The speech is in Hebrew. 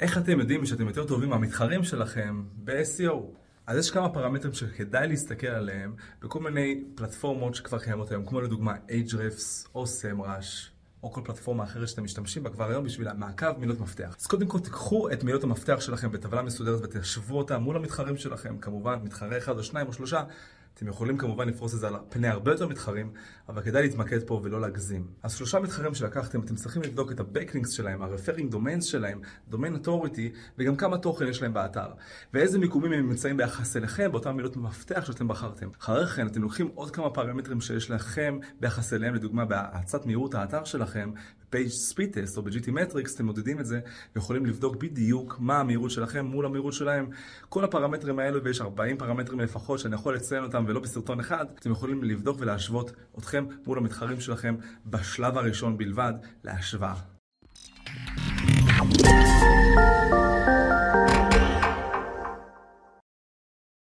איך אתם יודעים שאתם יותר טובים מהמתחרים שלכם ב-SEO? אז יש כמה פרמטרים שכדאי להסתכל עליהם בכל מיני פלטפורמות שכבר קיימות היום, כמו לדוגמה Ahrefs או SEMrush או כל פלטפורמה אחרת שאתם משתמשים בה כבר היום בשביל המעקב מילות מפתח. אז קודם כל תיקחו את מילות המפתח שלכם בטבלה מסודרת ותשוו אותה מול המתחרים שלכם, כמובן מתחרה אחד או שניים או שלושה. אתם יכולים כמובן לפרוס את זה על פני הרבה יותר מתחרים, אבל כדאי להתמקד פה ולא להגזים. אז שלושה מתחרים שלקחתם, אתם צריכים לבדוק את ה-Backlinks שלהם, ה-Referring Domains שלהם, Domain Authority, וגם כמה תוכן יש להם באתר. ואיזה מיקומים הם נמצאים ביחס אליכם באותם מילות מפתח שאתם בחרתם. אחרי כן, אתם לוקחים עוד כמה פרמטרים שיש לכם ביחס אליהם, לדוגמה בהאצת מהירות האתר שלכם, פייג' ספיד טסט או ב-GT Metrics, אתם מודדים את זה ויכולים לבדוק בדיוק מה המהירות שלכם מול המהירות שלהם. כל הפרמטרים האלו, ויש 40 פרמטרים לפחות שאני יכול לציין אותם ולא בסרטון אחד, אתם יכולים לבדוק ולהשוות אתכם מול המתחרים שלכם בשלב הראשון בלבד להשוואה.